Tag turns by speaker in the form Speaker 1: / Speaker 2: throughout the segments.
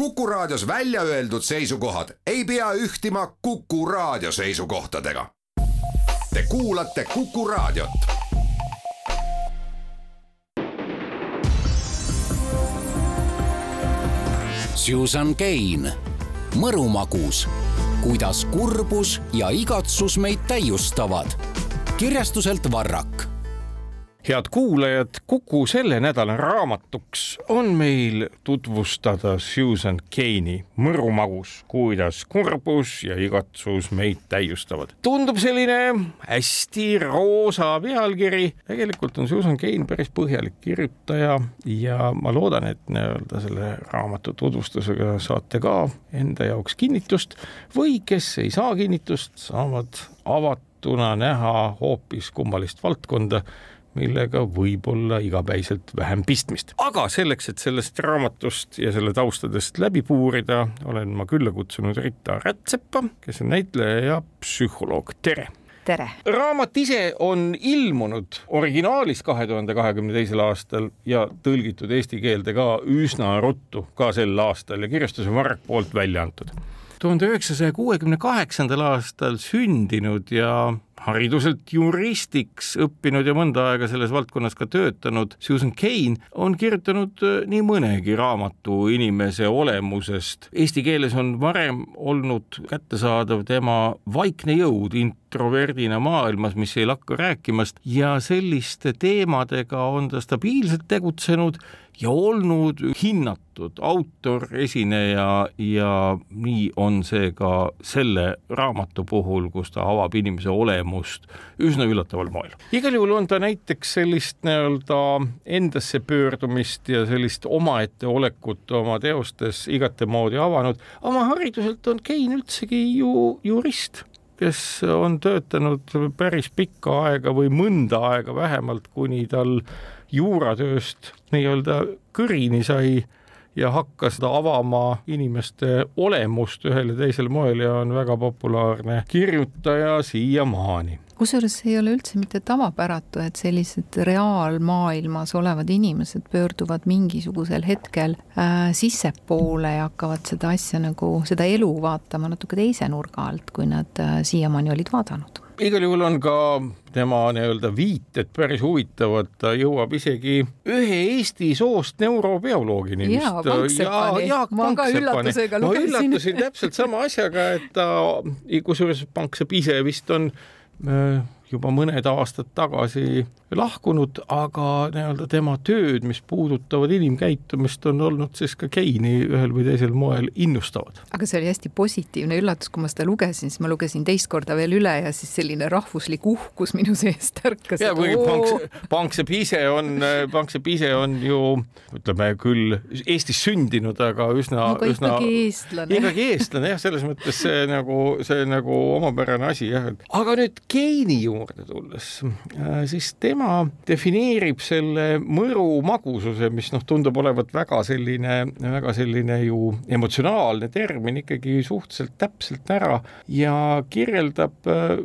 Speaker 1: Kuku Raadios välja öeldud seisukohad ei pea ühtima Kuku Raadio seisukohtadega. Te kuulate Kuku Raadiot.
Speaker 2: Susan Cain, mõrumagus, kuidas kurbus ja igatsus meid täiustavad. kirjastuselt Varrak
Speaker 3: head kuulajad, Kuku selle nädala raamatuks on meil tutvustada Susan Caini Mõrumagus, kuidas kurbus ja igatsus meid täiustavad. tundub selline hästi roosa pealkiri, tegelikult on Susan Cain päris põhjalik kirjutaja ja ma loodan, et nii-öelda selle raamatu tutvustusega saate ka enda jaoks kinnitust või kes ei saa kinnitust, saavad avatuna näha hoopis kummalist valdkonda millega võib olla igapäiselt vähem pistmist. aga selleks, et sellest raamatust ja selle taustadest läbi puurida, olen ma külla kutsunud Rita Rätsepa, kes on näitleja ja psühholoog, tere!
Speaker 4: tere!
Speaker 3: raamat ise on ilmunud originaalis kahe tuhande kahekümne teisel aastal ja tõlgitud eesti keelde ka üsna ruttu, ka sel aastal ja kirjastuse Varrak poolt välja antud. tuhande üheksasaja kuuekümne kaheksandal aastal sündinud ja hariduselt juristiks õppinud ja mõnda aega selles valdkonnas ka töötanud Susan Cain on kirjutanud äh, nii mõnegi raamatu inimese olemusest. Eesti keeles on varem olnud kättesaadav tema Vaikne jõud introverdina maailmas, mis ei lakka rääkimast ja selliste teemadega on ta stabiilselt tegutsenud ja olnud hinnatud autor, esineja ja nii on see ka selle raamatu puhul, kus ta avab inimese olemust üsna üllataval moel. igal juhul on ta näiteks sellist nii-öelda endasse pöördumist ja sellist omaette olekut oma teostes igatemoodi avanud. oma hariduselt on Kein üldsegi ju jurist kes on töötanud päris pikka aega või mõnda aega vähemalt, kuni tal juuratööst nii-öelda kõrini sai ja hakkas ta avama inimeste olemust ühel ja teisel moel ja on väga populaarne kirjutaja siiamaani.
Speaker 4: Kusjuures see ei ole üldse mitte tavapäratu, et sellised reaalmaailmas olevad inimesed pöörduvad mingisugusel hetkel äh, sissepoole ja hakkavad seda asja nagu, seda elu vaatama natuke teise nurga alt, kui nad äh, siiamaani olid vaadanud
Speaker 3: igal juhul on ka tema nii-öelda viited päris huvitavad, ta jõuab isegi ühe Eesti soost neurobioloogini
Speaker 4: vist. jaa, Pankseppani, ma ka üllatusega lugesin.
Speaker 3: ma üllatusin täpselt sama asjaga, et ta, kusjuures Panksepp ise vist on äh, juba mõned aastad tagasi lahkunud, aga nii-öelda tema tööd, mis puudutavad inimkäitumist, on olnud siis ka Keini ühel või teisel moel innustavad.
Speaker 4: aga see oli hästi positiivne üllatus, kui ma seda lugesin, siis ma lugesin teist korda veel üle ja siis selline rahvuslik uhkus minu seest ärkas.
Speaker 3: ja kuigi Panksepp, Panksepp ise on, Panksepp ise on ju ütleme küll Eestis sündinud, aga üsna, üsna
Speaker 4: ikkagi eestlane.
Speaker 3: ikkagi eestlane jah, selles mõttes see nagu, see nagu omapärane asi jah, aga nüüd Keini juurde juurde tulles, äh, siis tema defineerib selle mõru magususe, mis noh, tundub olevat väga selline, väga selline ju emotsionaalne termin ikkagi suhteliselt täpselt ära ja kirjeldab äh,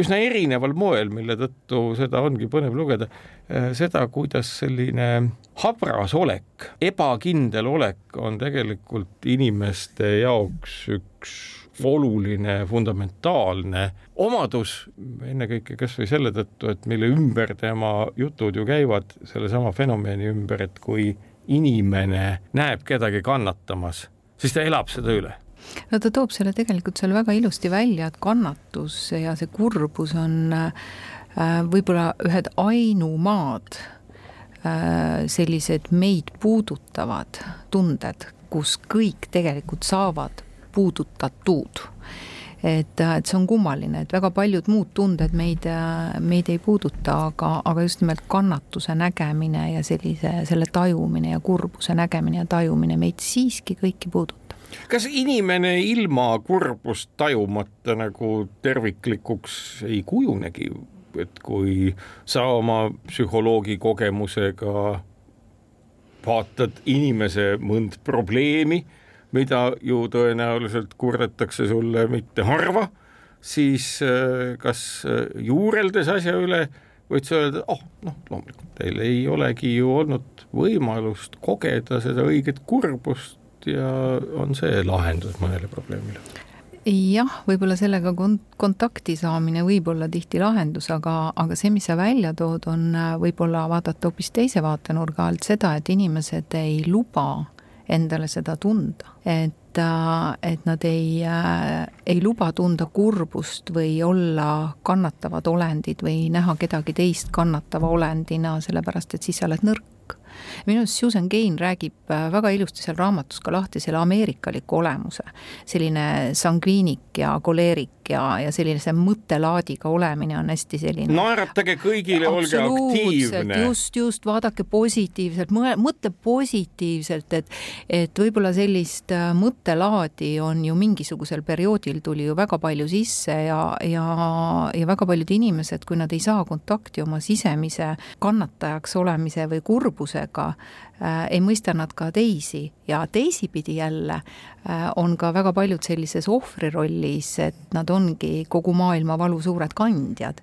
Speaker 3: üsna erineval moel, mille tõttu seda ongi põnev lugeda, äh, seda, kuidas selline habras olek, ebakindel olek on tegelikult inimeste jaoks üks oluline, fundamentaalne omadus, ennekõike kas või selle tõttu, et mille ümber tema jutud ju käivad, sellesama fenomeni ümber, et kui inimene näeb kedagi kannatamas, siis ta elab seda üle.
Speaker 4: No ta toob selle tegelikult seal väga ilusti välja, et kannatus ja see kurbus on äh, võib-olla ühed ainumaad äh, sellised meid puudutavad tunded, kus kõik tegelikult saavad puudutatud. et, et see on kummaline, et väga paljud muud tunded meid, meid ei puuduta, aga, aga just nimelt kannatuse nägemine ja sellise, selle tajumine ja kurbuse nägemine ja tajumine meid siiski kõiki puudutab
Speaker 3: kas inimene ilma kurbust tajumata nagu terviklikuks ei kujunegi, et kui sa oma psühholoogi kogemusega vaatad inimese mõnd probleemi mida ju tõenäoliselt kurdetakse sulle mitte harva, siis äh, kas äh, juureldes asja üle võid sa öelda, oh noh, loomulikult teil ei olegi ju olnud võimalust kogeda seda õiget kurbust, ja on see lahendus mõnele probleemile.
Speaker 4: Jah, võib-olla sellega kon-, kontakti saamine võib olla tihti lahendus, aga, aga see, mis sa välja tood, on äh, võib-olla vaadata hoopis teise vaatenurga alt seda, et inimesed ei luba endale seda tunda, et, äh, et nad ei, äh, ei luba tunda kurbust või olla kannatavad olendid või näha kedagi teist kannatava olendina, sellepärast et siis sa oled nõrk minu arust Susan Cain räägib äh, väga ilusti seal raamatus ka lahti selle ameerikaliku olemuse. selline sangviinik ja koleerik ja, ja sellise mõttelaadiga olemine on hästi selline.
Speaker 3: naeratage kõigile, olge aktiivne.
Speaker 4: just, just vaadake positiivselt, mõtle positiivselt, et, et võib-olla sellist äh, mõttelaadi on ju mingisugusel perioodil tuli ju väga palju sisse ja, ja, ja väga paljud inimesed, kui nad ei saa kontakti oma sisemise kannatajaks olemise või kurbusega, Äh, ei mõista nad ka teisi ja teisipidi jälle äh, on ka väga paljud sellises ohvrirollis, et nad ongi kogu maailma valu suured kandjad.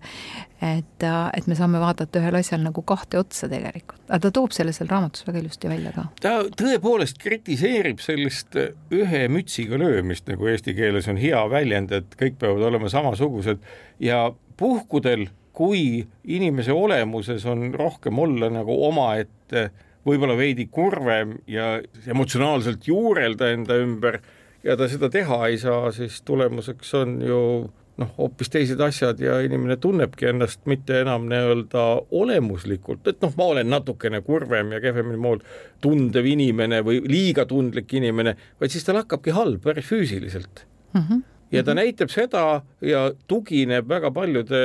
Speaker 4: et, äh, et me saame vaadata ühel asjal nagu kahte otsa tegelikult, aga ta toob selle seal raamatus väga ilusti välja ka.
Speaker 3: ta tõepoolest kritiseerib sellist ühe mütsiga löömist, nagu eesti keeles on hea väljend, et kõik peavad olema samasugused ja puhkudel, kui inimese olemuses on rohkem olla nagu omaette võib-olla veidi kurvem ja emotsionaalselt juurelda enda ümber ja ta seda teha ei saa, siis tulemuseks on ju noh, hoopis teised asjad ja inimene tunnebki ennast mitte enam nii-öelda olemuslikult, et noh, ma olen natukene kurvem ja kehvemini mood tundev inimene või liiga tundlik inimene, vaid siis tal hakkabki halb päris füüsiliselt mm. -hmm ja ta mhm. näitab seda ja tugineb väga paljude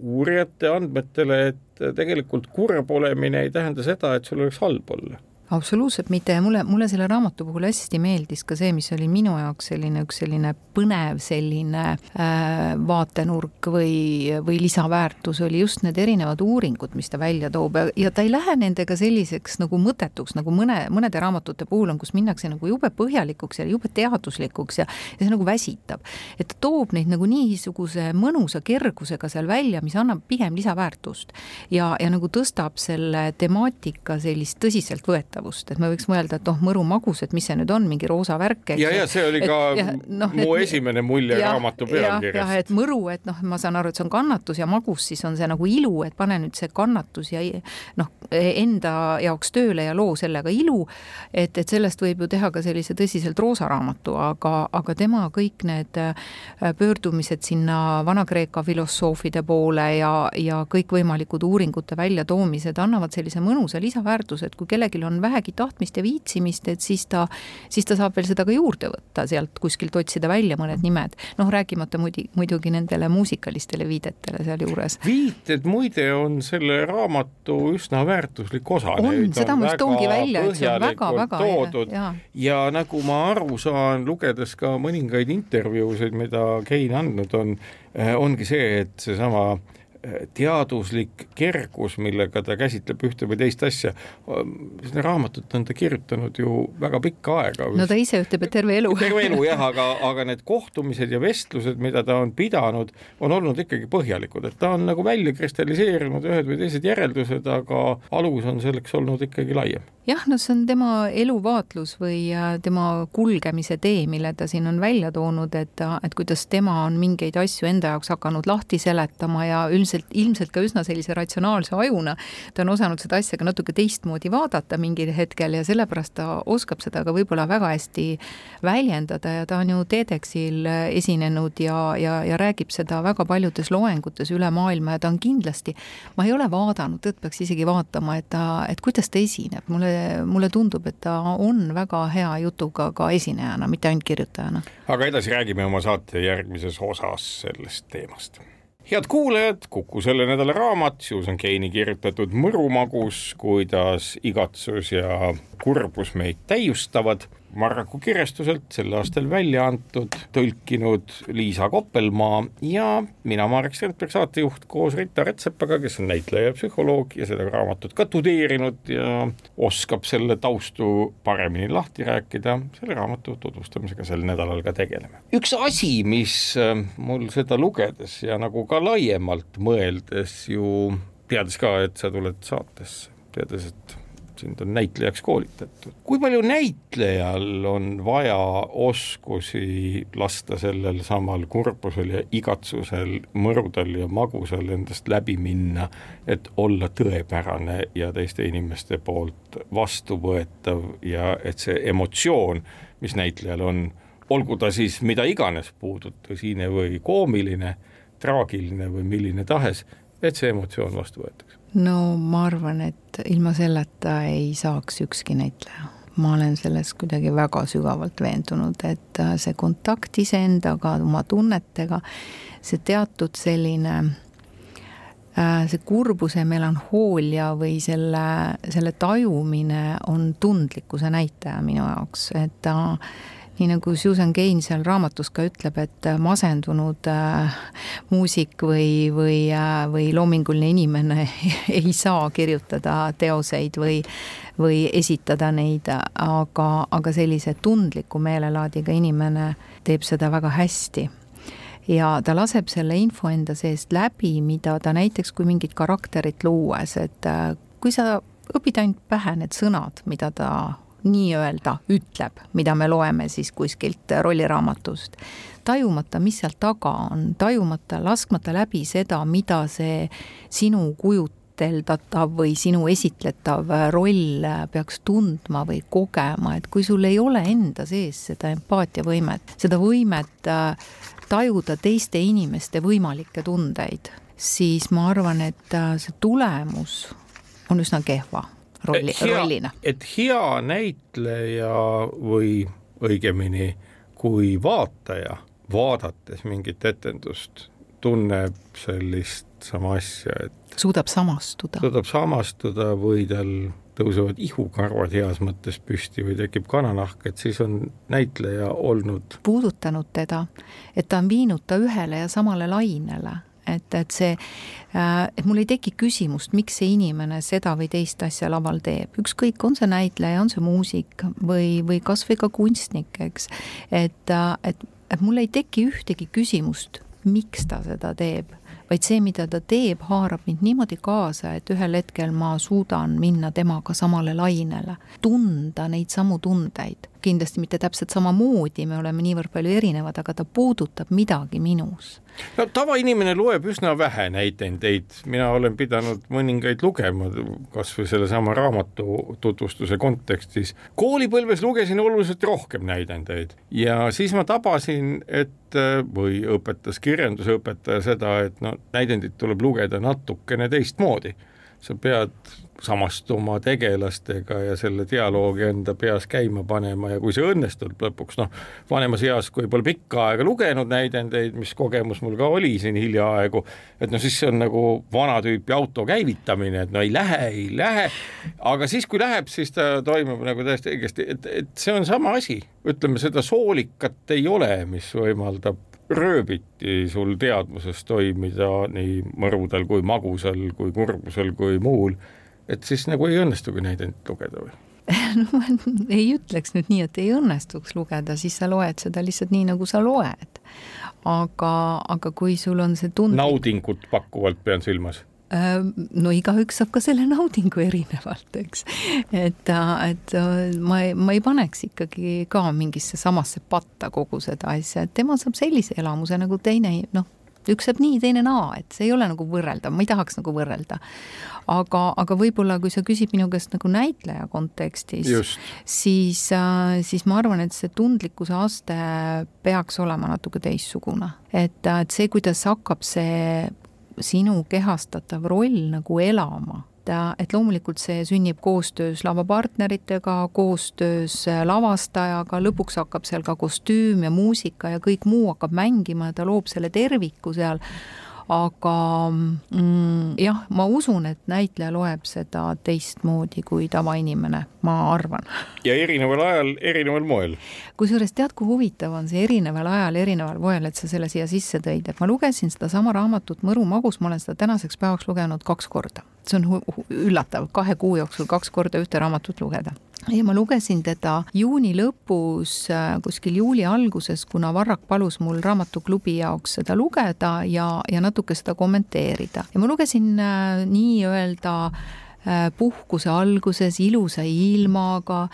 Speaker 3: uurijate andmetele, et tegelikult kurb olemine ei tähenda seda, et sul oleks halb olla
Speaker 4: absoluutselt mitte. Ja mulle, mulle selle raamatu puhul hästi meeldis ka see, mis oli minu jaoks selline üks selline põnev selline äh, vaatenurk või, või lisaväärtus oli just need erinevad uuringud, mis ta välja toob. Ja, ja ta ei lähe nendega selliseks nagu mõttetuks, nagu mõne, mõnede raamatute puhul on, kus minnakse nagu jube põhjalikuks ja jube teaduslikuks ja, ja see nagu väsitab. et ta toob neid nagu niisuguse mõnusa kergusega seal välja, mis annab pigem lisaväärtust. Ja, ja nagu tõstab selle temaatika sellist tõsiseltvõetavust nähtavust, et me võiks mõelda, et oh, Mõru magus, et mis see nüüd on, mingi roosa värk.
Speaker 3: ja, ja see oli ka et, ja, no, mu et, esimene mulje ja, raamatu pealkirjast.
Speaker 4: jah, et Mõru, et noh, ma saan aru, et see on kannatus ja magus, siis on see nagu ilu, et pane nüüd see kannatus ja noh, enda jaoks tööle ja loo sellega ilu. et, et sellest võib ju teha ka sellise tõsiselt roosa raamatu, aga, aga tema kõik need äh, pöördumised sinna Vana-Kreeka filosoofide poole ja, ja kõikvõimalikud uuringute väljatoomised annavad sellise mõnusa lisaväärtuse, et kui kellelgi on vähegi tahtmist ja viitsimist, et siis ta, siis ta saab veel seda ka juurde võtta, sealt kuskilt otsida välja mõned nimed. noh, rääkimata muidu, muidugi nendele muusikalistele viidetele sealjuures.
Speaker 3: viited muide on selle raamatu üsna väärtuslik osa.
Speaker 4: on, seda ma just toongi välja, et see on väga-väga
Speaker 3: toodud ja, ja nagu ma aru saan, lugedes ka mõningaid intervjuusid, mida Kein andnud on, eh, ongi see, et seesama teaduslik kergus, millega ta käsitleb ühte või teist asja. seda raamatut on ta kirjutanud ju väga pikka aega.
Speaker 4: no ta ise ütleb, et terve elu.
Speaker 3: terve elu jah, aga, aga need kohtumised ja vestlused, mida ta on pidanud, on olnud ikkagi põhjalikud, et ta on nagu välja kristalliseerinud ühed või teised järeldused, aga alus on selleks olnud ikkagi laiem.
Speaker 4: jah, no see on tema eluvaatlus või tema kulgemise tee, mille ta siin on välja toonud, et, et kuidas tema on mingeid asju enda jaoks hakanud lahti seletama ja üldiselt ilmselt, ilmselt ka üsna sellise ratsionaalse ajuna. Ta on osanud seda asja ka natuke teistmoodi vaadata mingil hetkel ja sellepärast ta oskab seda ka võib-olla väga hästi väljendada ja ta on ju TEDxil esinenud ja, ja, ja räägib seda väga paljudes loengutes üle maailma ja ta on kindlasti, ma ei ole vaadanud, tõtt peaks isegi vaatama, et ta, et kuidas ta esineb, mulle, mulle tundub, et ta on väga hea jutuga ka esinejana, mitte ainult kirjutajana.
Speaker 3: aga edasi räägime oma saate järgmises osas sellest teemast head kuulajad, Kuku selle nädala raamat, Susan Caini kirjutatud Mõrumagus, kuidas igatsus ja kurbus meid täiustavad Marraku kirjastuselt sel aastal välja antud, tõlkinud Liisa Koppelmaa ja mina, Marek Strandberg, saatejuht koos Rita Rätsepaga, kes on näitleja ja psühholoog ja seda raamatut ka tudeerinud ja oskab selle taustu paremini lahti rääkida, selle raamatu tutvustamisega sel nädalal ka tegeleme. üks asi, mis äh, mul seda lugedes ja nagu ka laiemalt mõeldes ju, teades ka, et sa tuled saatesse, teades, et sind on näitlejaks koolitatud. kui palju näitlejal on vaja oskusi lasta sellel samal kurbusel ja igatsusel, mõrudel ja magusal endast läbi minna, et olla tõepärane ja teiste inimeste poolt vastuvõetav ja et see emotsioon, mis näitlejal on, olgu ta siis mida iganes puudub, tõsine või koomiline, traagiline või milline tahes, et see emotsioon vastu võetakse
Speaker 4: no ma arvan, et ilma selleta ei saaks ükski näitleja. ma olen selles kuidagi väga sügavalt veendunud, et äh, see kontakt iseendaga, oma tunnetega, see teatud selline äh, see kurbuse melanhoolia või selle, selle tajumine on tundlikkuse näitaja minu jaoks, et ta nii nagu Susan Cain seal raamatus ka ütleb, et masendunud äh, muusik või, või äh,, või loominguline inimene ei saa kirjutada teoseid või, või esitada neid, aga, aga sellise tundliku meelelaadiga inimene teeb seda väga hästi. Ja ta laseb selle info enda seest läbi, mida ta näiteks, kui mingit karakterit luues, et äh, kui sa õpid ainult pähe need sõnad, mida ta nii-öelda ütleb, mida me loeme siis kuskilt rolliraamatust, tajumata, mis seal taga on, tajumata, laskmata läbi seda, mida see sinu kujuteldatav või sinu esitletav roll peaks tundma või kogema, et kui sul ei ole enda sees seda empaatiavõimet, seda võimet äh, tajuda teiste inimeste võimalikke tundeid, siis ma arvan, et äh, see tulemus on üsna kehva rolli, rollina.
Speaker 3: et hea näitleja või õigemini kui vaataja, vaadates mingit etendust, tunneb sellist sama asja, et
Speaker 4: suudab samastuda.
Speaker 3: suudab samastuda või tal tõusevad ihukarvad heas mõttes püsti või tekib kananahk, et siis on näitleja olnud
Speaker 4: puudutanud teda, et ta on viinud ta ühele ja samale lainele et, et see, äh, et mul ei teki küsimust, miks see inimene seda või teist asja laval teeb, ükskõik, on see näitleja, on see muusik või, või kasvõi ka kunstnik, eks. et, äh, et, et mul ei teki ühtegi küsimust, miks ta seda teeb vaid see, mida ta teeb, haarab mind niimoodi kaasa, et ühel hetkel ma suudan minna temaga samale lainele, tunda neid samu tundeid. Kindlasti mitte täpselt samamoodi, me oleme niivõrd palju erinevad, aga ta puudutab midagi minus.
Speaker 3: no tavainimene loeb üsna vähe näitendeid, mina olen pidanud mõningaid lugema, kasvõi sellesama raamatu tutvustuse kontekstis. koolipõlves lugesin oluliselt rohkem näidendeid ja siis ma tabasin, et või õpetas kirjandusõpetaja seda, et no näidendit tuleb lugeda natukene teistmoodi. sa pead samastuma tegelastega ja selle dialoogi enda peas käima panema ja kui see õnnestub lõpuks, noh, vanemas eas, kui pole pikka aega lugenud näidendeid, mis kogemus mul ka oli siin hiljaaegu, et no siis see on nagu vana tüüpi auto käivitamine, et no ei lähe, ei lähe, aga siis, kui läheb, siis ta toimub nagu täiesti õigesti, et, et see on sama asi, ütleme seda soolikat ei ole, mis võimaldab rööbiti sul teadvuses toimida nii mõrudel kui magusal kui kurbusel kui muul, et siis nagu ei õnnestugi neid ent lugeda või?
Speaker 4: no ma ei ütleks nüüd nii, et ei õnnestuks lugeda, siis sa loed seda lihtsalt nii, nagu sa loed. aga, aga kui sul on see tund-.
Speaker 3: naudingut pakkuvalt pean silmas
Speaker 4: no igaüks saab ka selle naudingu erinevalt, eks. et, et ma, ma ei paneks ikkagi ka mingisse samasse patta kogu seda asja, et tema saab sellise elamuse nagu teine, noh, üks saab nii, teine naa, et see ei ole nagu võrreldav, ma ei tahaks nagu võrrelda. aga, aga võib-olla kui sa küsid minu käest nagu näitleja kontekstis, siis, äh, siis ma arvan, et see tundlikkuse aste peaks olema natuke teistsugune. et, et see, kuidas hakkab see sinu kehastatav roll nagu elama et loomulikult see sünnib koostöös lavapartneritega, koostöös lavastajaga, lõpuks hakkab seal ka kostüüm ja muusika ja kõik muu hakkab mängima ja ta loob selle terviku seal aga mm, jah, ma usun, et näitleja loeb seda teistmoodi kui tavainimene, ma arvan.
Speaker 3: ja erineval ajal, erineval moel.
Speaker 4: Kusjuures tead, kui huvitav on see erineval ajal, erineval moel, et sa selle siia sisse tõid, et ma lugesin sedasama raamatut Mõru magus, ma olen seda tänaseks päevaks lugenud kaks korda. see on üllatav, kahe kuu jooksul kaks korda ühte raamatut lugeda ja ma lugesin teda juuni lõpus, äh, kuskil juuli alguses, kuna Varrak palus mul raamatuklubi jaoks seda lugeda ja, ja natuke seda kommenteerida ja ma lugesin äh, nii-öelda äh, puhkuse alguses ilusa ilmaga,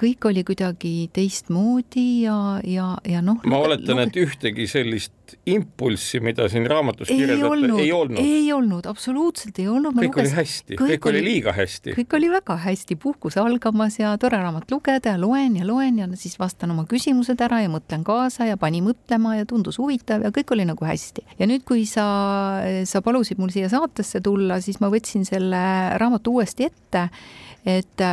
Speaker 4: kõik oli kuidagi teistmoodi ja, ja, ja noh.
Speaker 3: ma oletan, et ühtegi sellist impulssi, mida siin raamatus kirjeldate, ei olnud?
Speaker 4: ei olnud, absoluutselt ei olnud.
Speaker 3: kõik luges, oli hästi, kõik oli liiga hästi.
Speaker 4: kõik oli väga hästi, puhkus algamas ja tore raamat lugeda ja loen ja loen ja siis vastan oma küsimused ära ja mõtlen kaasa ja pani mõtlema ja tundus huvitav ja kõik oli nagu hästi. ja nüüd, kui sa, sa palusid mul siia saatesse tulla, siis ma võtsin selle raamatu uuesti ette, et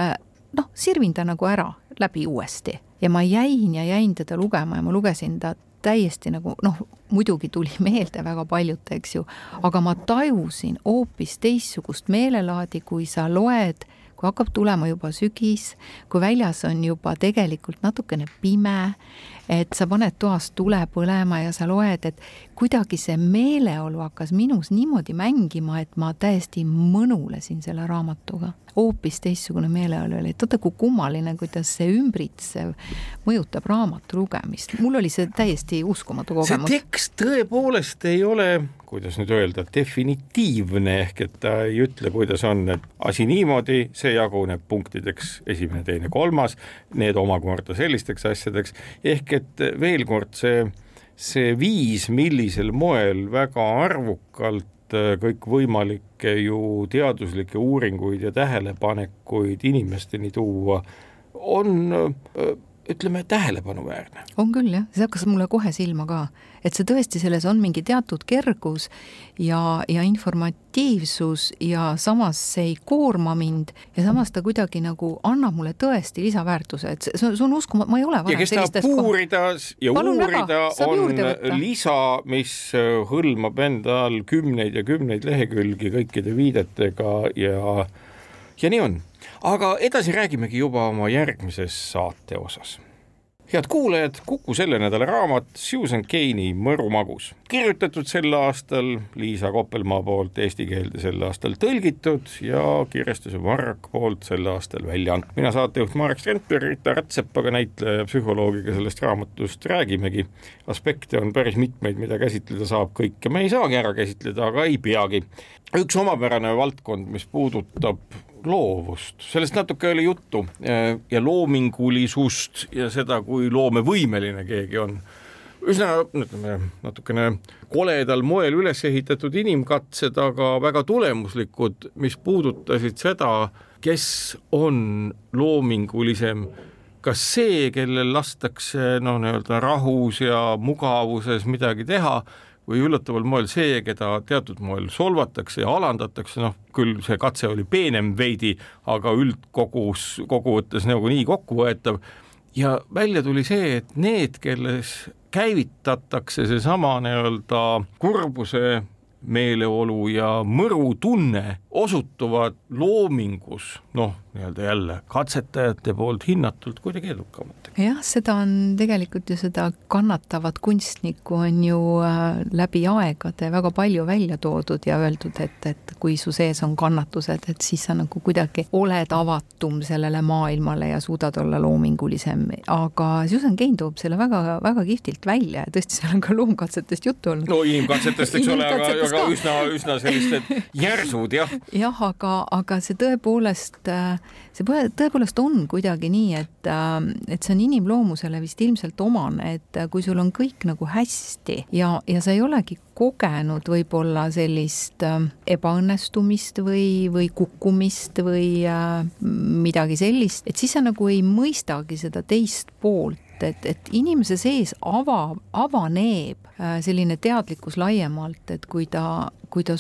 Speaker 4: noh, sirvin ta nagu ära läbi uuesti ja ma jäin ja jäin teda lugema ja ma lugesin ta täiesti nagu noh, muidugi tuli meelde väga paljut, eks ju, aga ma tajusin hoopis teistsugust meelelaadi, kui sa loed, kui hakkab tulema juba sügis, kui väljas on juba tegelikult natukene pime, et sa paned toas tule põlema ja sa loed, et kuidagi see meeleolu hakkas minus niimoodi mängima, et ma täiesti mõnulesin selle raamatuga. hoopis teistsugune meeleolu oli, et vaata kui kummaline, kuidas see ümbritsev mõjutab raamatu lugemist. mul oli see täiesti uskumatu kogemus.
Speaker 3: see tekst tõepoolest ei ole, kuidas nüüd öelda, definitiivne, ehk et ta ei ütle, kuidas on, et asi niimoodi, see jaguneb punktideks esimene, teine, kolmas, need omakorda sellisteks asjadeks, ehk et veel kord see see viis, millisel moel väga arvukalt äh, kõikvõimalikke ju teaduslikke uuringuid ja tähelepanekuid inimesteni tuua, on äh, ütleme, tähelepanuväärne.
Speaker 4: on küll jah, see hakkas mulle kohe silma ka, et see tõesti, selles on mingi teatud kergus ja, ja informatiivsus ja samas see ei koorma mind ja samas ta kuidagi nagu annab mulle tõesti lisaväärtuse, et see, see on uskumatu, ma ei ole
Speaker 3: ja kes tahab puurida ja Palun uurida, on lisa, mis hõlmab enda all kümneid ja kümneid lehekülgi kõikide viidetega ja, ja nii on aga edasi räägimegi juba oma järgmises saate osas. Head kuulajad, Kuku selle nädala raamat Susan Cane'i Mõru magus, kirjutatud sel aastal Liisa Koppelmaa poolt eesti keelde sel aastal tõlgitud ja kirjastuse Varrak poolt sel aastal välja antud. mina saatejuht Marek Strandberg, Rita Rätsep, aga näitleja ja psühholoogiga sellest raamatust räägimegi. aspekte on päris mitmeid, mida käsitleda saab, kõike me ei saagi ära käsitleda, aga ei peagi. üks omapärane valdkond, mis puudutab loovust, sellest natuke oli juttu. Ja loomingulisust ja seda, kui loomevõimeline keegi on. üsna ütleme natukene koledal moel üles ehitatud inimkatsed, aga väga tulemuslikud, mis puudutasid seda, kes on loomingulisem. Kas see, kellel lastakse noh, nii-öelda rahus ja mugavuses midagi teha või üllataval moel see, keda teatud moel solvatakse ja alandatakse, noh küll see katse oli peenem veidi, aga üldkogus, kokkuvõttes nagu nii kokkuvõetav ja välja tuli see, et need, kelles käivitatakse seesama nii-öelda kurbuse meeleolu ja mõru tunne osutuvad loomingus noh, nii-öelda jälle katsetajate poolt hinnatult kuidagi edukamateks.
Speaker 4: Jah, seda on tegelikult ju seda kannatavat kunstnikku on ju äh, läbi aegade väga palju välja toodud ja öeldud, et, et kui su sees on kannatused, et siis sa nagu kuidagi oled avatum sellele maailmale ja suudad olla loomingulisem, aga Susan Cain toob selle väga, väga kihvtilt välja ja tõesti, seal on ka loomkatsetest juttu olnud.
Speaker 3: no inimkatsetest, eks ole, aga, aga üsna, üsna sellised järsud jah.
Speaker 4: Jah, aga, aga see tõepoolest, see tõepoolest on kuidagi nii, et, et see on inimloomusele vist ilmselt omane, et kui sul on kõik nagu hästi ja, ja sa ei olegi kogenud võib-olla sellist ebaõnnestumist või, või kukkumist või midagi sellist, et siis sa nagu ei mõistagi seda teist poolt et, et inimese sees ava, avaneb selline teadlikkus laiemalt, et kui ta, kui ta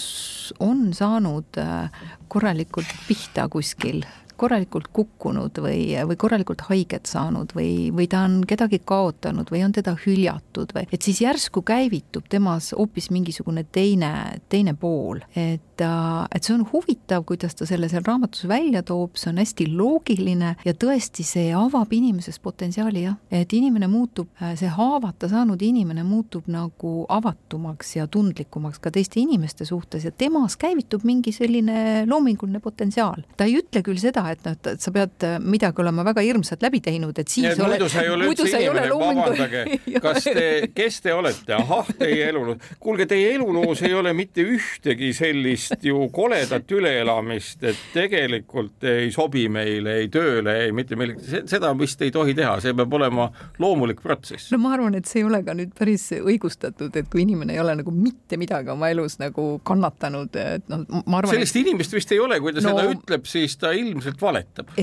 Speaker 4: on saanud äh, korralikult pihta kuskil korralikult kukkunud või, või korralikult haiget saanud või, või ta on kedagi kaotanud või on teda hüljatud või, et siis järsku käivitub temas hoopis mingisugune teine, teine pool. et, äh, et see on huvitav, kuidas ta selle seal raamatus välja toob, see on hästi loogiline ja tõesti, see avab inimeses potentsiaali jah, et inimene muutub, äh, see haavata saanud inimene muutub nagu avatumaks ja tundlikumaks ka teiste inimeste suhtes ja temas käivitub mingi selline loominguline potentsiaal. ta ei ütle küll seda, et noh, et sa pead äh, midagi olema väga hirmsat läbi teinud, et siis
Speaker 3: ole, muidu sa ei ole üldse inimene, vabandage, kas te, kes te olete, ahah, teie eluloos, kuulge, teie eluloos ei ole mitte ühtegi sellist sellist ju koledat üleelamist, et tegelikult ei sobi meile ei tööle, ei mitte millegi, seda vist ei tohi teha, see peab olema loomulik protsess.
Speaker 4: no ma arvan, et see ei ole ka nüüd päris õigustatud, et kui inimene ei ole nagu mitte midagi oma elus nagu kannatanud, et noh, ma arvan.
Speaker 3: sellist et... inimest vist ei ole, kui ta no, seda ütleb, siis ta ilmselt valetab.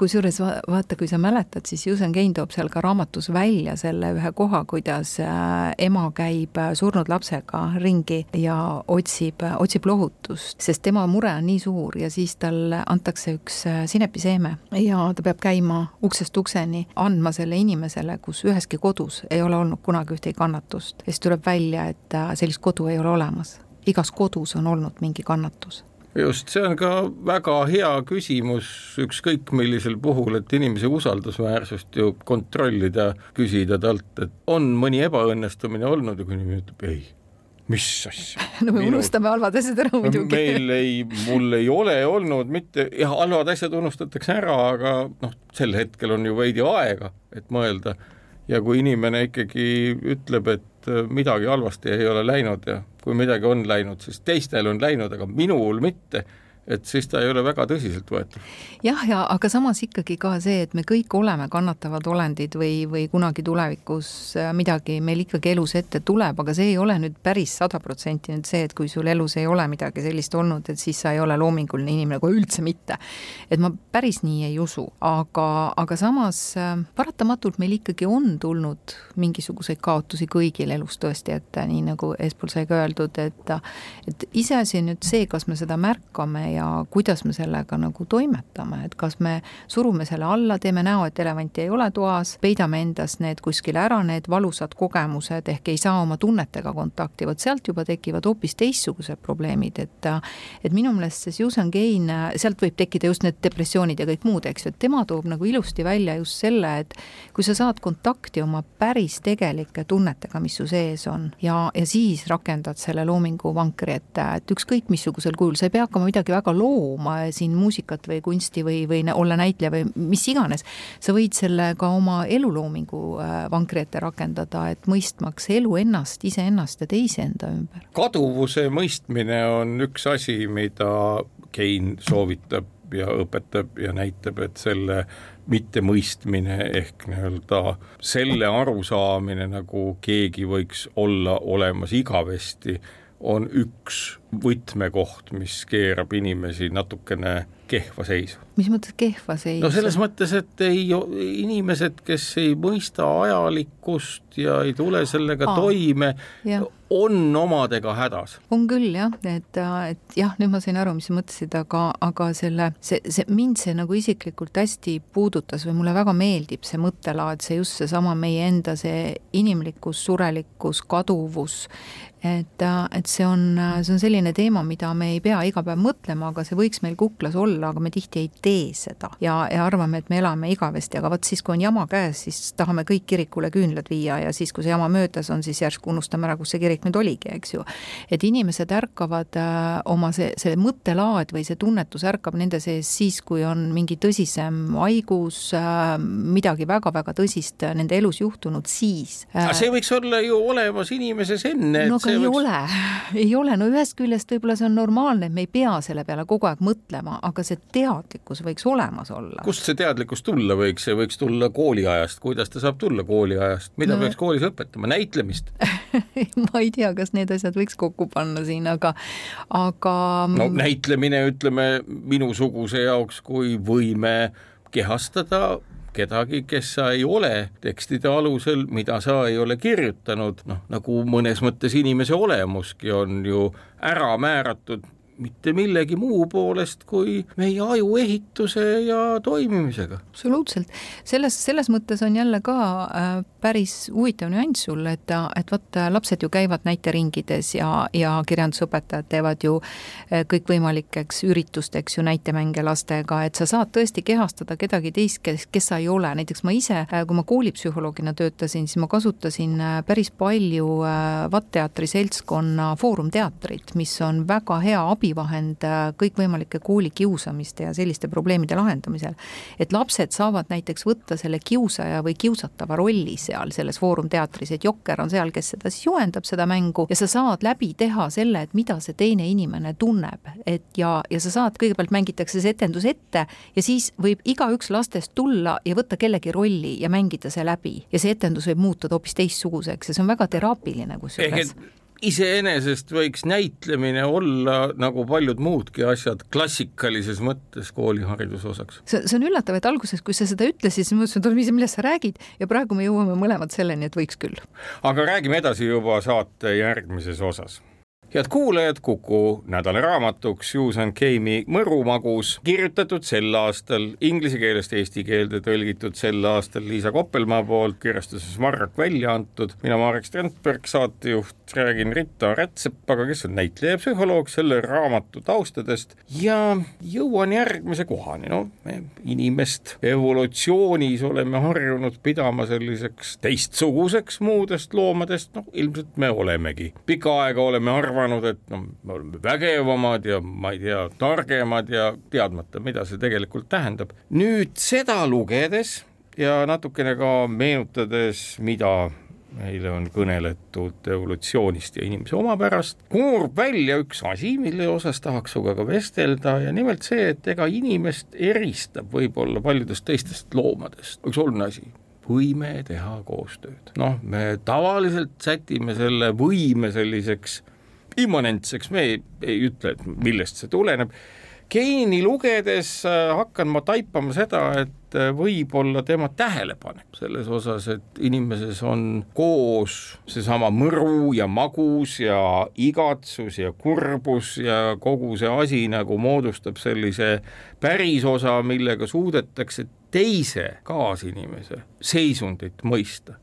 Speaker 4: kusjuures vaata, kui sa mäletad, siis Susan Cain toob seal ka raamatus välja selle ühe koha, kuidas äh, ema käib surnud lapsega ringi ja otsib, otsib lohutust, sest tema mure on nii suur ja siis talle antakse üks äh, sinepiseeme ja ta peab käima uksest ukseni, andma selle inimesele, kus üheski kodus ei ole olnud kunagi ühtegi kannatust. ja siis tuleb välja, et äh, sellist kodu ei ole olemas. igas kodus on olnud mingi kannatus
Speaker 3: just, see on ka väga hea küsimus ükskõik millisel puhul, et inimese usaldusväärsust ju kontrollida, küsida talt, et on mõni ebaõnnestumine olnud ja kui inimene ütleb ei, mis asja
Speaker 4: no me Minu... unustame halvad asjad ära muidugi.
Speaker 3: meil ei, mul ei ole olnud mitte, jah, halvad asjad unustatakse ära, aga noh, sel hetkel on ju veidi aega, et mõelda ja kui inimene ikkagi ütleb, et äh, midagi halvasti ei ole läinud ja kui midagi on läinud, siis teistel on läinud, aga minul mitte et siis ta ei ole väga tõsiseltvõetav.
Speaker 4: jah, ja aga samas ikkagi ka see, et me kõik oleme kannatavad olendid või, või kunagi tulevikus äh, midagi meil ikkagi elus ette tuleb, aga see ei ole nüüd päris sada protsenti nüüd see, et kui sul elus ei ole midagi sellist olnud, et siis sa ei ole loominguline inimene, kohe üldse mitte. et ma päris nii ei usu, aga, aga samas äh, paratamatult meil ikkagi on tulnud mingisuguseid kaotusi kõigil elus tõesti ette, nii nagu eespool sai ka öeldud, et et iseasi on nüüd see, kas me seda märkame ja kuidas me sellega nagu toimetame, et kas me surume selle alla, teeme näo, et elevanti ei ole toas, peidame endas need kuskile ära, need valusad kogemused ehk ei saa oma tunnetega kontakti, vot sealt juba tekivad hoopis teistsugused probleemid, et et minu meelest see Susan Cain, sealt võib tekkida just need depressioonid ja kõik muud, eks ju, et tema toob nagu ilusti välja just selle, et kui sa saad kontakti oma päris tegelike tunnetega, mis su sees on ja, ja siis rakendad selle loomingu vankri ette, et ükskõik missugusel kujul, sa ei pea hakkama midagi väga väga looma siin muusikat või kunsti või, või olla näitleja või mis iganes, sa võid selle ka oma eluloomingu äh, vankri ette rakendada, et mõistmaks elu ennast, iseennast ja teisi enda ümber.
Speaker 3: kaduvuse mõistmine on üks asi, mida Kein soovitab ja õpetab ja näitab, et selle mittemõistmine ehk nii-öelda selle arusaamine, nagu keegi võiks olla olemas igavesti on üks võtmekoht, mis keerab inimesi natukene kehva seisu.
Speaker 4: mis mõttes kehva seisu?
Speaker 3: no selles mõttes, et ei, inimesed, kes ei mõista ajalikkust ja ei tule sellega Aa, toime, on omadega hädas.
Speaker 4: on küll jah, et, et jah, nüüd ma sain aru, mis sa mõtlesid, aga, aga selle, see, see mind see nagu isiklikult hästi puudutas või mulle väga meeldib see mõttelaad, see just seesama meie enda see inimlikkus, surelikkus, kaduvus, et, et see on, see on selline teema, mida me ei pea iga päev mõtlema, aga see võiks meil kuklas olla, aga me tihti ei tee seda. ja, ja arvame, et me elame igavesti, aga vot siis, kui on jama käes, siis tahame kõik kirikule küünlad viia ja siis, kui see jama möödas on, siis järsku unustame ära, kus see kirik nüüd oligi, eks ju. et inimesed ärkavad äh, oma see, see mõttelaad või see tunnetus ärkab nende sees siis, kui on mingi tõsisem haigus äh,, midagi väga-väga tõsist nende elus juhtunud, siis
Speaker 3: äh,. see võiks olla ju olemas inimeses enne.
Speaker 4: no aga ei võiks... ole, ei ole, no ühest küljest võib-olla see on normaalne, et me ei pea selle peale kogu aeg mõtlema, aga see teadlikkus võiks olemas olla.
Speaker 3: kust see teadlikkus tulla võiks, see võiks tulla kooliajast, kuidas ta saab tulla kooliajast, mida no. peaks koolis õpetama, näitlemist
Speaker 4: ma ei tea, kas need asjad võiks kokku panna siin, aga, aga.
Speaker 3: no näitlemine, ütleme minusuguse jaoks, kui võime kehastada kedagi, kes sa ei ole tekstide alusel, mida sa ei ole kirjutanud, noh nagu mõnes mõttes inimese olemuski on ju ära määratud mitte millegi muu poolest kui meie aju ehituse ja toimimisega.
Speaker 4: absoluutselt, selles, selles mõttes on jälle ka äh, päris huvitav nüanss sul, et, et vot lapsed ju käivad näiteringides ja, ja kirjandusõpetajad teevad ju äh, kõikvõimalikeks üritusteks ju näitemänge lastega, et sa saad tõesti kehastada kedagi teist, kes, kes sa ei ole, näiteks ma ise, äh, kui ma koolipsühholoogina töötasin, siis ma kasutasin päris palju VAT-teatri seltskonna Foorum teatrit, mis on väga hea abi abivahend äh, kõikvõimalike koolikiusamiste ja selliste probleemide lahendamisel. et lapsed saavad näiteks võtta selle kiusaja või kiusatava rolli seal selles Foorum teatris, et Jokker on seal, kes seda siis juhendab, seda mängu ja sa saad läbi teha selle, et mida see teine inimene tunneb, et ja, ja sa saad, kõigepealt mängitakse see etendus ette ja siis võib igaüks lastest tulla ja võtta kellegi rolli ja mängida see läbi. Ja see etendus võib muutuda hoopis teistsuguseks ja see on väga teraapiline kusjuures
Speaker 3: iseenesest võiks näitlemine olla nagu paljud muudki asjad klassikalises mõttes koolihariduse osaks.
Speaker 4: see, see on üllatav, et alguses, kui sa seda ütlesid, siis ma mõtlesin, et oota, millest sa räägid ja praegu me jõuame mõlemad selleni, et võiks küll.
Speaker 3: aga räägime edasi juba saate järgmises osas head kuulajad, Kuku nädalaraamatuks Susan Keimi Mõrumagus kirjutatud sel aastal inglise keelest eesti keelde tõlgitud sel aastal Liisa Koppelmaa poolt kirjastuses Marrak välja antud. mina, Marek Strandberg, saatejuht, räägin Rita Rätsepaga, kes on näitleja ja psühholoog, selle raamatu taustadest ja jõuan järgmise kohani, no me inimest evolutsioonis oleme harjunud pidama selliseks teistsuguseks muudest loomadest, noh ilmselt me olemegi. pikka aega oleme arvanud, arvanud, et noh, me oleme vägevamad ja ma ei tea, targemad ja teadmata, mida see tegelikult tähendab. nüüd seda lugedes ja natukene ka meenutades, mida meile on kõneletud evolutsioonist ja inimese omapärast, koorub välja üks asi, mille osas tahaks sinuga ka vestelda ja nimelt see, et ega inimest eristab võib-olla paljudest teistest loomadest, üks oluline asi, võime teha koostööd. noh, me tavaliselt sätime selle võime selliseks immanentseks, me ei, ei ütle, et millest see tuleneb. geeni lugedes äh, hakkan ma taipama seda, et äh, võib-olla tema tähelepanek selles osas, et inimeses on koos seesama mõru ja magus ja igatsus ja kurbus ja kogu see asi nagu moodustab sellise pärisosa, millega suudetakse teise kaasinimese seisundit mõista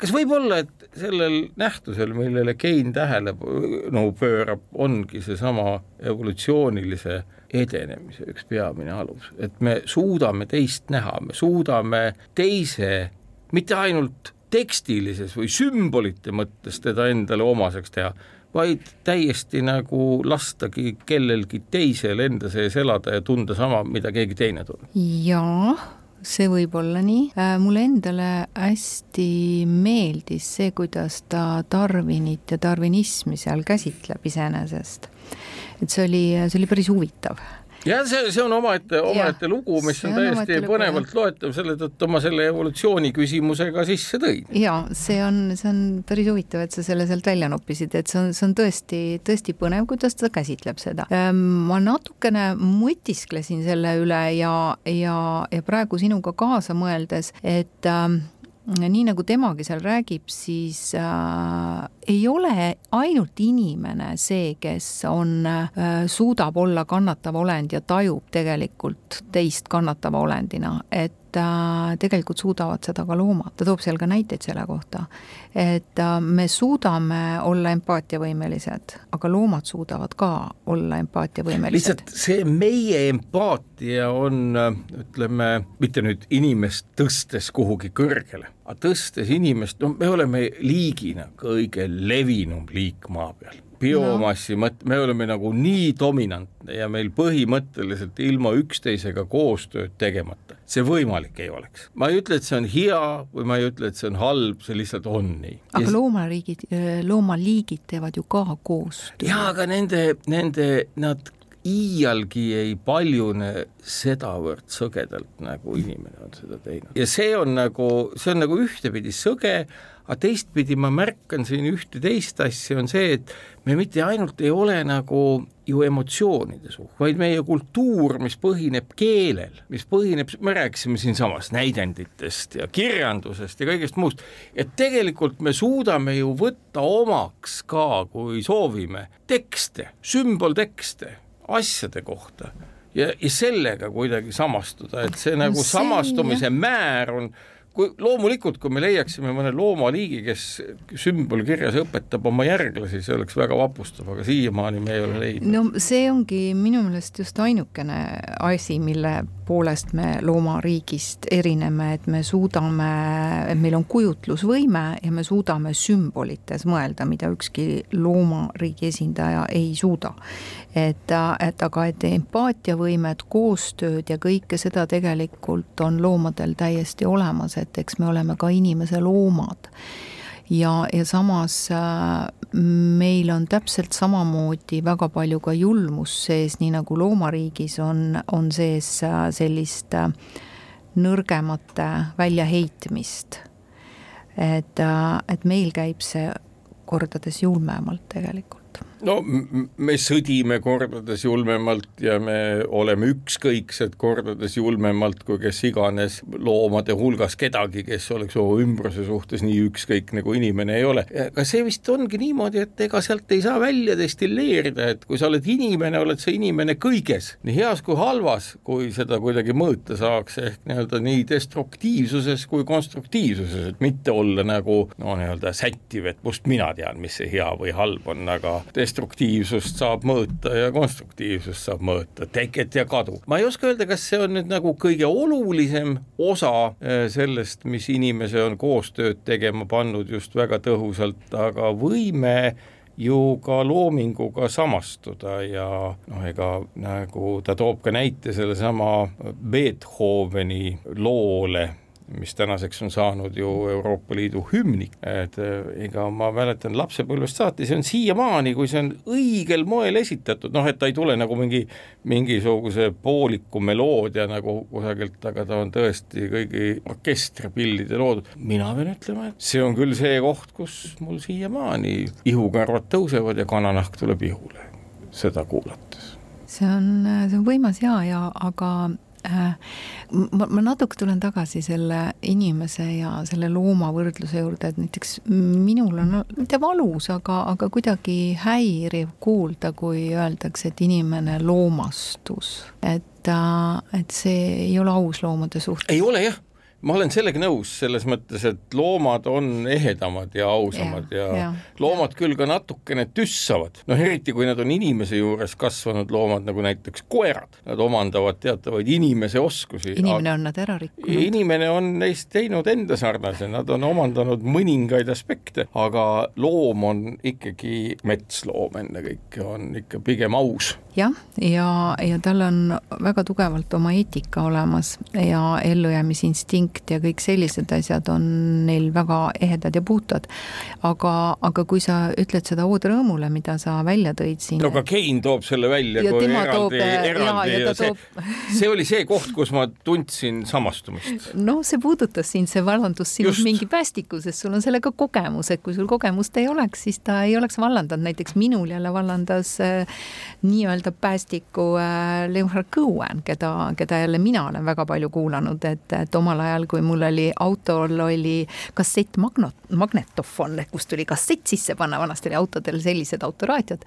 Speaker 3: kas võib olla, et sellel nähtusel, millele Kein tähelepanu no, pöörab, ongi seesama evolutsioonilise edenemise üks peamine alus, et me suudame teist näha, me suudame teise mitte ainult tekstilises või sümbolite mõttes teda endale omaseks teha, vaid täiesti nagu lastagi kellelgi teisel enda sees elada ja tunda sama, mida keegi teine tunneb.
Speaker 4: jaa see võib olla nii. Äh, mulle endale hästi meeldis see, kuidas ta Darwinit ja darwinismi seal käsitleb iseenesest. et see oli, see oli päris huvitav
Speaker 3: jah, see, see on omaette, omaette lugu, mis on, on täiesti põnevalt loetav, selle tõttu ma selle evolutsiooni küsimuse ka sisse tõin.
Speaker 4: ja see on, see on päris huvitav, et sa selle sealt välja noppisid, et see on, see on tõesti, tõesti põnev, kuidas ta käsitleb seda. Ehm, ma natukene mõtisklesin selle üle ja, ja, ja praegu sinuga kaasa mõeldes, et äh, nii nagu temagi seal räägib, siis äh, ei ole ainult inimene see, kes on äh,, suudab olla kannatav olend ja tajub tegelikult teist kannatava olendina, et äh, tegelikult suudavad seda ka loomad, ta toob seal ka näiteid selle kohta. et äh, me suudame olla empaatiavõimelised, aga loomad suudavad ka olla empaatiavõimelised.
Speaker 3: lihtsalt see meie empaatia on, ütleme, mitte nüüd inimest tõstes kuhugi kõrgele, aga tõstes inimest, no me oleme liigina kõige levinum liik maa peal biomassi no. mõt-, me oleme nagu nii dominantne ja meil põhimõtteliselt ilma üksteisega koostööd tegemata see võimalik ei oleks. ma ei ütle, et see on hea või ma ei ütle, et see on halb, see lihtsalt on nii.
Speaker 4: aga ja loomariigid, loomaliigid teevad ju ka koostööd.
Speaker 3: jaa, aga nende, nende, nad iialgi ei paljune sedavõrd sõgedalt, nagu inimene on seda teinud. ja see on nagu, see on nagu ühtepidi sõge, aga teistpidi ma märkan siin ühte teist asja, on see, et me mitte ainult ei ole nagu ju emotsioonide suht, vaid meie kultuur, mis põhineb keelel, mis põhineb, me rääkisime siinsamas näidenditest ja kirjandusest ja kõigest muust, et tegelikult me suudame ju võtta omaks ka, kui soovime, tekste, sümboltekste asjade kohta ja, ja sellega kuidagi samastuda, et see nagu see, samastumise jah. määr on kui loomulikult, kui me leiaksime mõne loomaliigi, kes sümbolkirjas õpetab oma järglasi, see oleks väga vapustav, aga siiamaani me ei ole leidnud.
Speaker 4: no see ongi minu meelest just ainukene asi, mille poolest me loomariigist erineme, et me suudame, et meil on kujutlusvõime ja me suudame sümbolites mõelda, mida ükski loomariigi esindaja ei suuda. et, et aga, et empaatiavõimet, koostööd ja kõike seda tegelikult on loomadel täiesti olemas, et eks me oleme ka inimese loomad ja, ja samas äh, meil on täpselt samamoodi väga palju ka julmust sees, nii nagu loomariigis on, on sees äh, sellist äh, nõrgemate väljaheitmist. et, et meil käib see kordades julmemalt tegelikult
Speaker 3: no me sõdime kordades julmemalt ja me oleme ükskõiksed kordades julmemalt kui kes iganes loomade hulgas kedagi, kes oleks oma ümbruse suhtes nii ükskõik nagu inimene ei ole. aga see vist ongi niimoodi, et ega sealt ei saa välja destilleerida, et kui sa oled inimene, oled sa inimene kõiges, nii heas kui halvas, kui seda kuidagi mõõta saaks, ehk nii-öelda nii destruktiivsuses kui konstruktiivsuses, et mitte olla nagu no nii-öelda sättiv, et kust mina tean, mis see hea või halb on, aga destruktiivsust saab mõõta ja konstruktiivsust saab mõõta, teket ja kadu. ma ei oska öelda, kas see on nüüd nagu kõige olulisem osa äh, sellest, mis inimese on koostööd tegema pannud just väga tõhusalt, aga võime ju ka loominguga samastuda ja noh, ega nagu ta toob ka näite sellesama Beethoveni loole mis tänaseks on saanud ju Euroopa Liidu hümnik, et eh, ega ma mäletan lapsepõlvest saati, see on siiamaani, kui see on õigel moel esitatud, noh et ta ei tule nagu mingi mingisuguse pooliku meloodia nagu kusagilt, aga ta on tõesti kõigi orkestripillide loodud. mina pean ütlema, et see on küll see koht, kus mul siiamaani ihukarvad tõusevad ja kananahk tuleb ihule, seda kuulates.
Speaker 4: See on, see on võimas ja, ja aga Äh, ma, ma natuke tulen tagasi selle inimese ja selle looma võrdluse juurde, et näiteks minul on mitte valus, aga, aga kuidagi häiriv kuulda, kui öeldakse, et inimene loomastus. et, äh, et see ei ole aus loomade suhtes.
Speaker 3: ei ole jah ma olen sellega nõus, selles mõttes, et loomad on ehedamad ja ausamad ja, ja, ja loomad ja. küll ka natukene tüssavad, noh eriti kui nad on inimese juures kasvanud loomad, nagu näiteks koerad, nad omandavad teatavaid inimese oskusi.
Speaker 4: inimene on nad ära rikkunud.
Speaker 3: inimene on neist teinud enda sarnase, nad on omandanud mõningaid aspekte, aga loom on ikkagi metsloom ennekõike, on ikka pigem aus
Speaker 4: jah, ja, ja, ja tal on väga tugevalt oma eetika olemas ja ellujäämisinstinkt ja kõik sellised asjad on neil väga ehedad ja puhtad. aga, aga kui sa ütled seda Ood Rõõmule, mida sa välja tõid siin.
Speaker 3: no aga Kein toob selle välja ja kui eraldi, toob, eraldi ja, ja see, toob... see oli see koht, kus ma tundsin samastumist.
Speaker 4: noh, see puudutas sind, see vallandus sinust mingi päästiku, sest sul on sellega kogemus, et kui sul kogemust ei oleks, siis ta ei oleks vallandanud, näiteks minul jälle vallandas äh, nii-öelda päästiku äh, Leonard Cohen, keda, keda jälle mina olen väga palju kuulanud, et, et omal ajal, kui mul oli autol oli kassettmagnot, magnetofon, kust tuli kassett sisse panna, vanasti oli autodel sellised autoraadiod,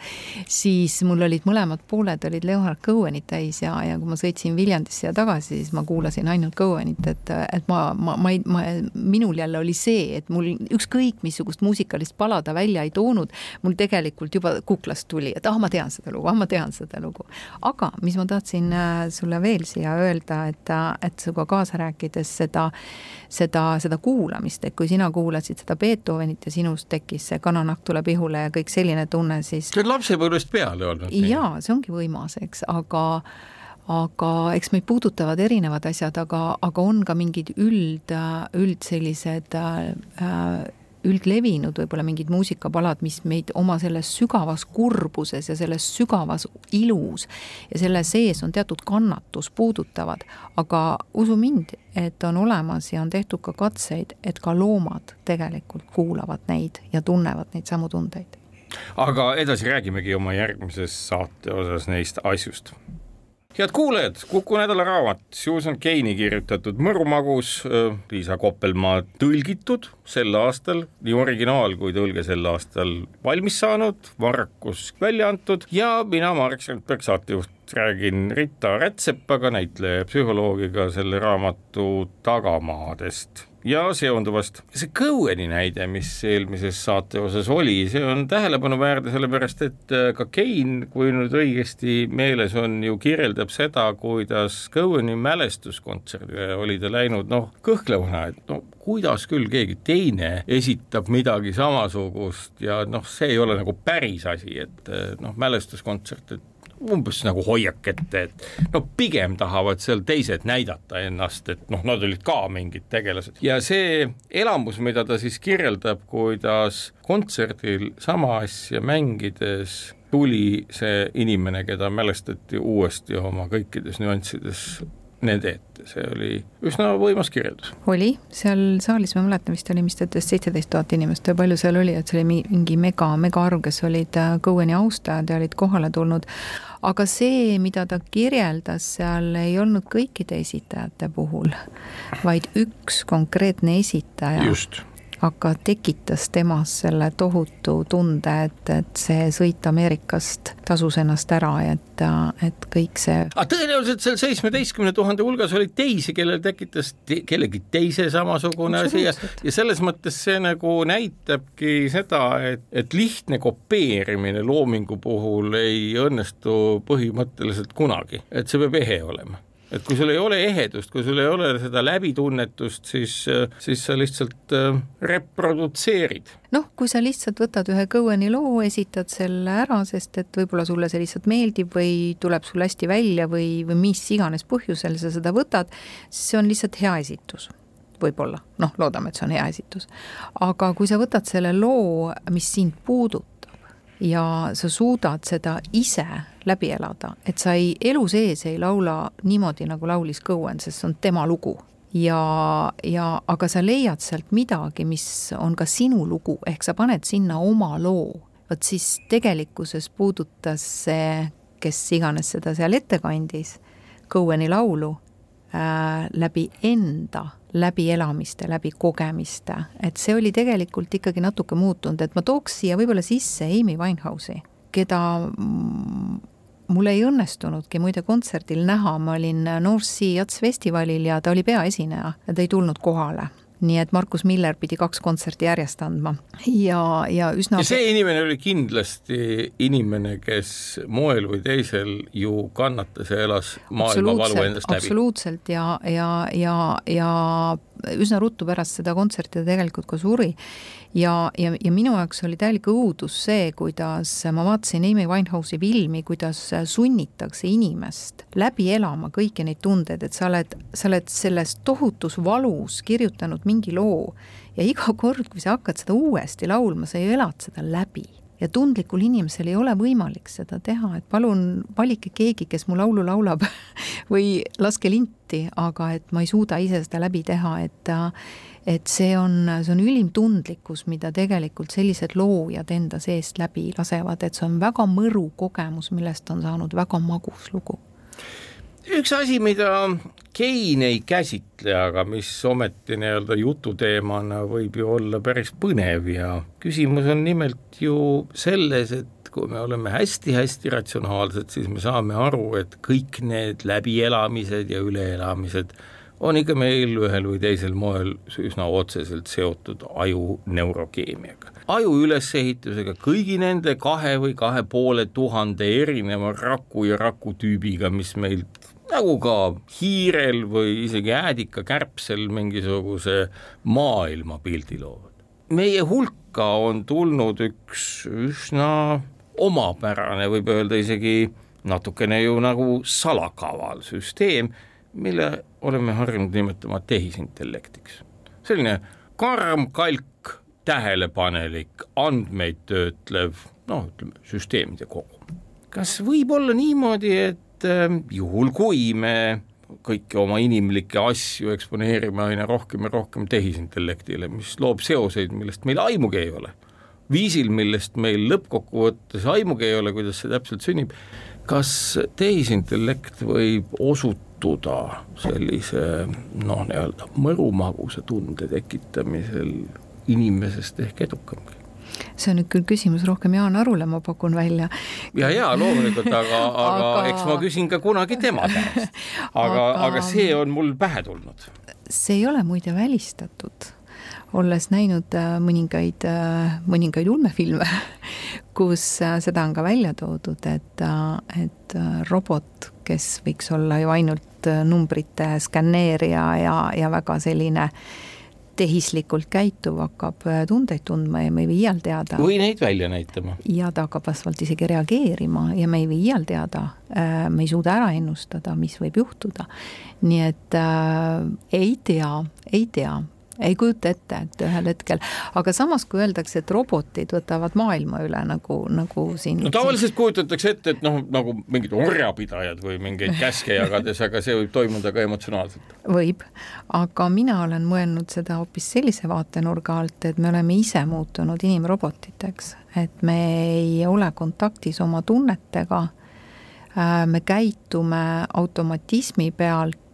Speaker 4: siis mul olid mõlemad pooled olid Leonard Cohenit täis ja, ja kui ma sõitsin Viljandisse ja tagasi, siis ma kuulasin ainult Cohenit, et, et ma, ma, ma ei, ma, minul jälle oli see, et mul ükskõik missugust muusikalist pala ta välja ei toonud, mul tegelikult juba kuklast tuli, et ah, ma tean seda lugu, ah, ma tean seda lugu. aga mis ma tahtsin äh, sulle veel siia öelda, et, äh, et sinuga kaasa rääkides seda, seda, seda kuulamist, et kui sina kuulasid seda Beethovenit ja sinus tekkis see kananahk tuleb ihule ja kõik selline tunne, siis.
Speaker 3: see on lapsepõlvest peale olnud.
Speaker 4: jaa, see ongi võimas, eks, aga aga eks meid puudutavad erinevad asjad, aga, aga on ka mingid üld, üld sellised äh, üldlevinud võib-olla mingid muusikapalad, mis meid oma selles sügavas kurbuses ja selles sügavas ilus ja selle sees on teatud kannatus, puudutavad. aga usu mind, et on olemas ja on tehtud ka katseid, et ka loomad tegelikult kuulavad neid ja tunnevad neid samu tundeid.
Speaker 3: aga edasi räägimegi oma järgmises saate osas neist asjust head kuulajad, Kuku nädala raamat, Susan Cain'i kirjutatud Mõru magus, Liisa Koppelmaa tõlgitud sel aastal, nii originaal kui tõlge sel aastal valmis saanud, Varrakus välja antud. Ja mina, Marek Sandberg, saatejuht, räägin Rita Rätsepaga, näitleja ja psühholoogiga selle raamatu tagamaadest ja seonduvast. see Cohen'i näide, mis eelmises saate osas oli, see on tähelepanuväärne, sellepärast et äh, ka Kein, kui nüüd õigesti meeles on, ju kirjeldab seda, kuidas Cohen'i mälestuskontserdile oli ta läinud noh, kõhklevana, et no kuidas küll keegi teine esitab midagi samasugust ja noh, see ei ole nagu päris asi, et äh, noh, mälestuskontsert, et umbes nagu hoiak ette, et no pigem tahavad seal teised näidata ennast, et noh, nad olid ka mingid tegelased. Ja see elamus, mida ta siis kirjeldab, kuidas kontserdil sama asja mängides tuli see inimene, keda mälestati uuesti oma kõikides nüanssides nende ette, see oli üsna võimas kirjeldus.
Speaker 4: oli, seal saalis ma mäletan, vist oli, mis ta ütles, seitseteist tuhat inimest või palju seal oli, et see oli mingi mega, mega arv, kes olid äh, Cohen'i austajad ja olid kohale tulnud. aga see, mida ta kirjeldas seal, ei olnud kõikide esitajate puhul, vaid üks konkreetne esitaja.
Speaker 3: just
Speaker 4: aga tekitas temas selle tohutu tunde, et, et see sõit Ameerikast tasus ennast ära et, et kõik see.
Speaker 3: aga tõenäoliselt seal seitsmeteistkümne tuhande hulgas oli teisi, kellel tekitas te, kellegi teise samasugune asi ja, ja selles mõttes see nagu näitabki seda, et, et lihtne kopeerimine loomingu puhul ei õnnestu põhimõtteliselt kunagi, et see peab ehe olema et kui sul ei ole ehedust, kui sul ei ole seda läbitunnetust, siis, siis sa lihtsalt äh, reprodutseerid.
Speaker 4: noh, kui sa lihtsalt võtad ühe Cohen'i loo, esitad selle ära, sest et võib-olla sulle see lihtsalt meeldib või tuleb sul hästi välja või, või mis iganes põhjusel sa seda võtad, siis see on lihtsalt hea esitus võib-olla, noh, loodame, et see on hea esitus. aga kui sa võtad selle loo, mis sind puudutab, ja sa suudad seda ise läbi elada, et sa ei, elu sees ei laula niimoodi, nagu laulis Cohen, sest see on tema lugu. ja, ja aga sa leiad sealt midagi, mis on ka sinu lugu, ehk sa paned sinna oma loo. vot siis tegelikkuses puudutas see, kes iganes seda seal ette kandis, Cohen'i laulu äh, läbi enda läbielamiste, läbi kogemiste, et see oli tegelikult ikkagi natuke muutunud, et ma tooks siia võib-olla sisse Amy Winehouse'i, keda mul ei õnnestunudki muide kontserdil näha, ma olin North Sea Jazz Festivalil ja ta oli peaesineja ja ta ei tulnud kohale nii et Markus Miller pidi kaks kontserti järjest andma ja, ja üsna
Speaker 3: ja see inimene oli kindlasti inimene, kes moel või teisel ju kannatas ja elas maailmavalu endast läbi.
Speaker 4: absoluutselt ja, ja, ja, ja üsna ruttu pärast seda kontserti ta tegelikult ka suri. ja, ja, ja minu jaoks oli täielik õudus see, kuidas ma vaatasin Amy Winehouse'i filmi, kuidas sunnitakse inimest läbi elama kõiki neid tundeid, et sa oled, sa oled selles tohutus valus kirjutanud mingi loo. Ja iga kord, kui sa hakkad seda uuesti laulma, sa elad seda läbi. Ja tundlikul inimesel ei ole võimalik seda teha, et palun valige keegi, kes mu laulu laulab või laske linti, aga et ma ei suuda ise seda läbi teha, et et see on, see on ülim tundlikkus, mida tegelikult sellised loojad enda seest läbi lasevad, et see on väga mõru kogemus, millest on saanud väga magus lugu
Speaker 3: üks asi, mida Kein ei käsitle, aga mis ometi nii-öelda jututeemana võib ju olla päris põnev ja küsimus on nimelt ju selles, et kui me oleme hästi-hästi ratsionaalsed, siis me saame aru, et kõik need läbielamised ja üleelamised on ikka meil ühel või teisel moel üsna otseselt seotud aju neurokeemiaga. aju ülesehitusega, kõigi nende kahe või kahe poole tuhande erineva raku ja rakutüübiga, mis meil nagu ka hiirel või isegi äädikakärbsel mingisuguse maailmapildi loovad. meie hulka on tulnud üks üsna omapärane, võib öelda isegi natukene ju nagu salakaval süsteem, mille oleme harjunud nimetama tehisintellektiks. selline karm kalk, tähelepanelik, andmeid töötlev, noh, ütleme süsteemide kogum. kas võib olla niimoodi, et et ähm, juhul, kui me kõiki oma inimlikke asju eksponeerime aina rohkem ja rohkem tehisintellektile, mis loob seoseid, millest meil aimugi ei ole, viisil, millest meil lõppkokkuvõttes aimugi ei ole, kuidas see täpselt sünnib, kas tehisintellekt võib osutuda sellise noh, nii-öelda mõrumagusa tunde tekitamisel inimesest ehk edukamgi?
Speaker 4: See on nüüd küll küsimus rohkem Jaan Arule, ma pakun välja.
Speaker 3: ja, ja loomulikult, aga, aga, aga eks ma küsin ka kunagi tema käest. aga, aga see on mul pähe tulnud
Speaker 4: see ei ole muide välistatud olles näinud äh, mõningaid, äh, mõningaid ulmefilme, kus äh, seda on ka välja toodud, et, et robot, kes võiks olla ju ainult numbrite skänneerija ja, ja väga selline tehislikult käituv, hakkab tundeid tundma ja me ei või iial teada.
Speaker 3: või neid välja näitama.
Speaker 4: ja ta hakkab vastavalt isegi reageerima ja me ei või iial teada, me ei suuda ära ennustada, mis võib juhtuda. nii et äh, ei tea, ei tea ei kujuta ette, et ühel hetkel, aga samas, kui öeldakse, et robotid võtavad maailma üle nagu, nagu siin.
Speaker 3: no tavaliselt kujutatakse ette, et noh, nagu mingid orjapidajad või mingeid käske jagades, aga see võib toimuda ka emotsionaalselt.
Speaker 4: võib, aga mina olen mõelnud seda hoopis sellise vaatenurga alt, et me oleme ise muutunud inimrobotiteks, et me ei ole kontaktis oma tunnetega äh, me käitume automatismi pealt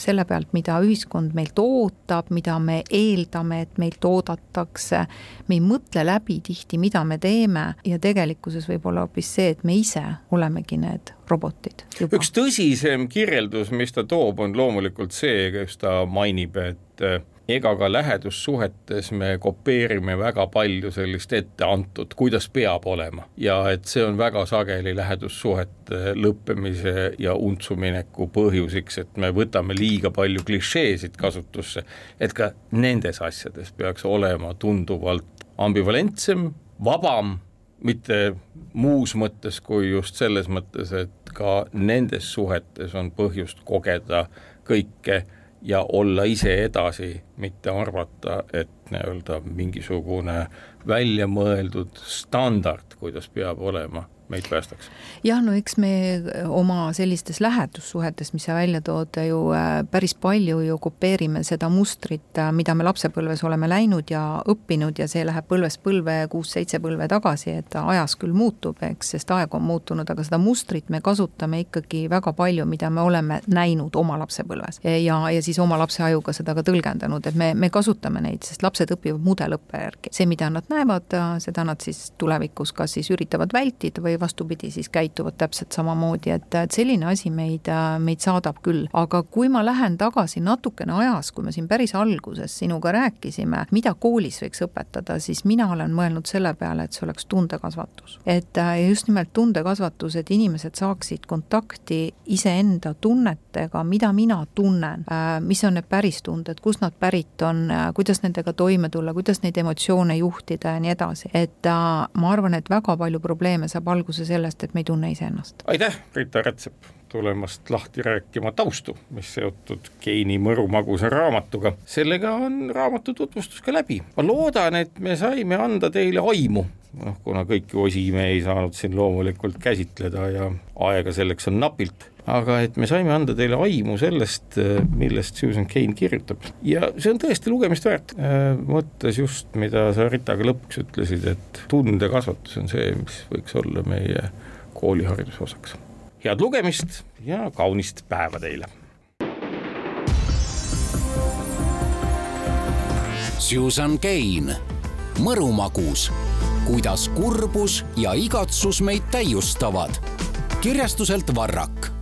Speaker 4: selle pealt, mida ühiskond meilt ootab, mida me eeldame, et meilt oodatakse. me ei mõtle läbi tihti, mida me teeme ja tegelikkuses võib olla hoopis see, et me ise olemegi need robotid.
Speaker 3: üks tõsisem kirjeldus, mis ta toob, on loomulikult see, kus ta mainib, et äh, ega ka lähedussuhetes me kopeerime väga palju sellist etteantud, kuidas peab olema. Ja et see on väga sageli lähedussuhete lõppemise ja untsumineku põhjusiks, et me võtame liiga palju klišeesid kasutusse, et ka nendes asjades peaks olema tunduvalt ambivalentsem, vabam, mitte muus mõttes kui just selles mõttes, et ka nendes suhetes on põhjust kogeda kõike ja olla ise edasi, mitte arvata, et nii-öelda mingisugune väljamõeldud standard, kuidas peab olema meid päästaks.
Speaker 4: jah, no eks me oma sellistes lähedussuhetes, mis sa välja tood, ju äh, päris palju ju kopeerime seda mustrit, äh, mida me lapsepõlves oleme läinud ja õppinud ja see läheb põlvest põlve kuus-seitse põlve tagasi, et ajas küll muutub, eks, sest aeg on muutunud, aga seda mustrit me kasutame ikkagi väga palju, mida me oleme näinud oma lapsepõlves. ja, ja siis oma lapse ajuga seda ka tõlgendanud, et me, me kasutame neid, sest lapsed õpivad mudelõppe järgi. see, mida nad näevad, seda nad siis tulevikus kas siis üritavad vältida või vastupidi, siis käituvad täpselt samamoodi, et, et selline asi meid, meid saadab küll. aga kui ma lähen tagasi natukene ajas, kui me siin päris alguses sinuga rääkisime, mida koolis võiks õpetada, siis mina olen mõelnud selle peale, et see oleks tundekasvatus. et just nimelt tundekasvatus, et inimesed saaksid kontakti iseenda tunnetega, mida mina tunnen, mis on need päris tunded, kust nad pärit on, kuidas nendega toime tulla, kuidas neid emotsioone juhtida ja nii edasi, et ma arvan, et väga palju probleeme saab alguse alguse sellest, et me ei tunne iseennast.
Speaker 3: aitäh, Rita Rätsep, tulemast lahti rääkima taustu, mis seotud Keini Mõru magusa raamatuga. sellega on raamatu tutvustus ka läbi. ma loodan, et me saime anda teile aimu, noh, kuna kõiki osi me ei saanud siin loomulikult käsitleda ja aega selleks on napilt aga et me saime anda teile aimu sellest, millest Susan Cain kirjutab ja see on tõesti lugemist väärt, mõttes just, mida sa Ritaga lõpuks ütlesid, et tundekasvatus on see, mis võiks olla meie koolihariduse osaks. head lugemist ja kaunist päeva teile!
Speaker 2: Susan Cain, Mõru magus, kuidas kurbus ja igatsus meid täiustavad. kirjastuselt Varrak